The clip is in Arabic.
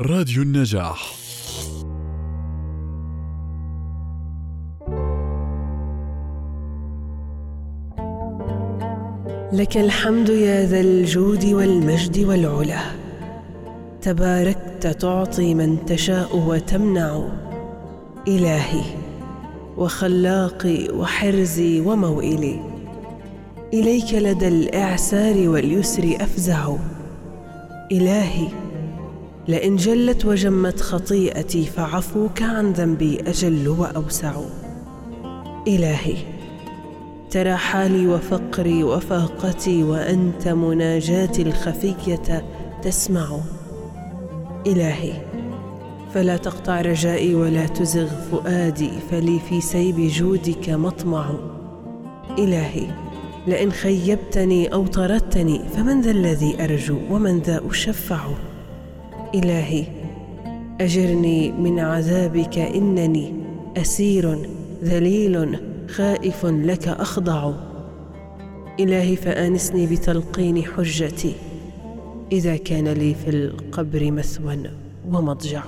راديو النجاح. لك الحمد يا ذا الجود والمجد والعلا. تباركت تعطي من تشاء وتمنع. إلهي وخلاقي وحرزي وموئلي. إليك لدى الإعسار واليسر أفزع. إلهي لئن جلت وجمت خطيئتي فعفوك عن ذنبي أجل وأوسع. إلهي ترى حالي وفقري وفاقتي وأنت مناجاتي الخفية تسمع. إلهي فلا تقطع رجائي ولا تزغ فؤادي فلي في سيب جودك مطمع. إلهي لئن خيبتني أو طردتني فمن ذا الذي أرجو ومن ذا أشفع؟ إلهي أجرني من عذابك إنني أسير ذليل خائف لك أخضع. إلهي فآنسني بتلقين حجتي إذا كان لي في القبر مثوى ومضجع.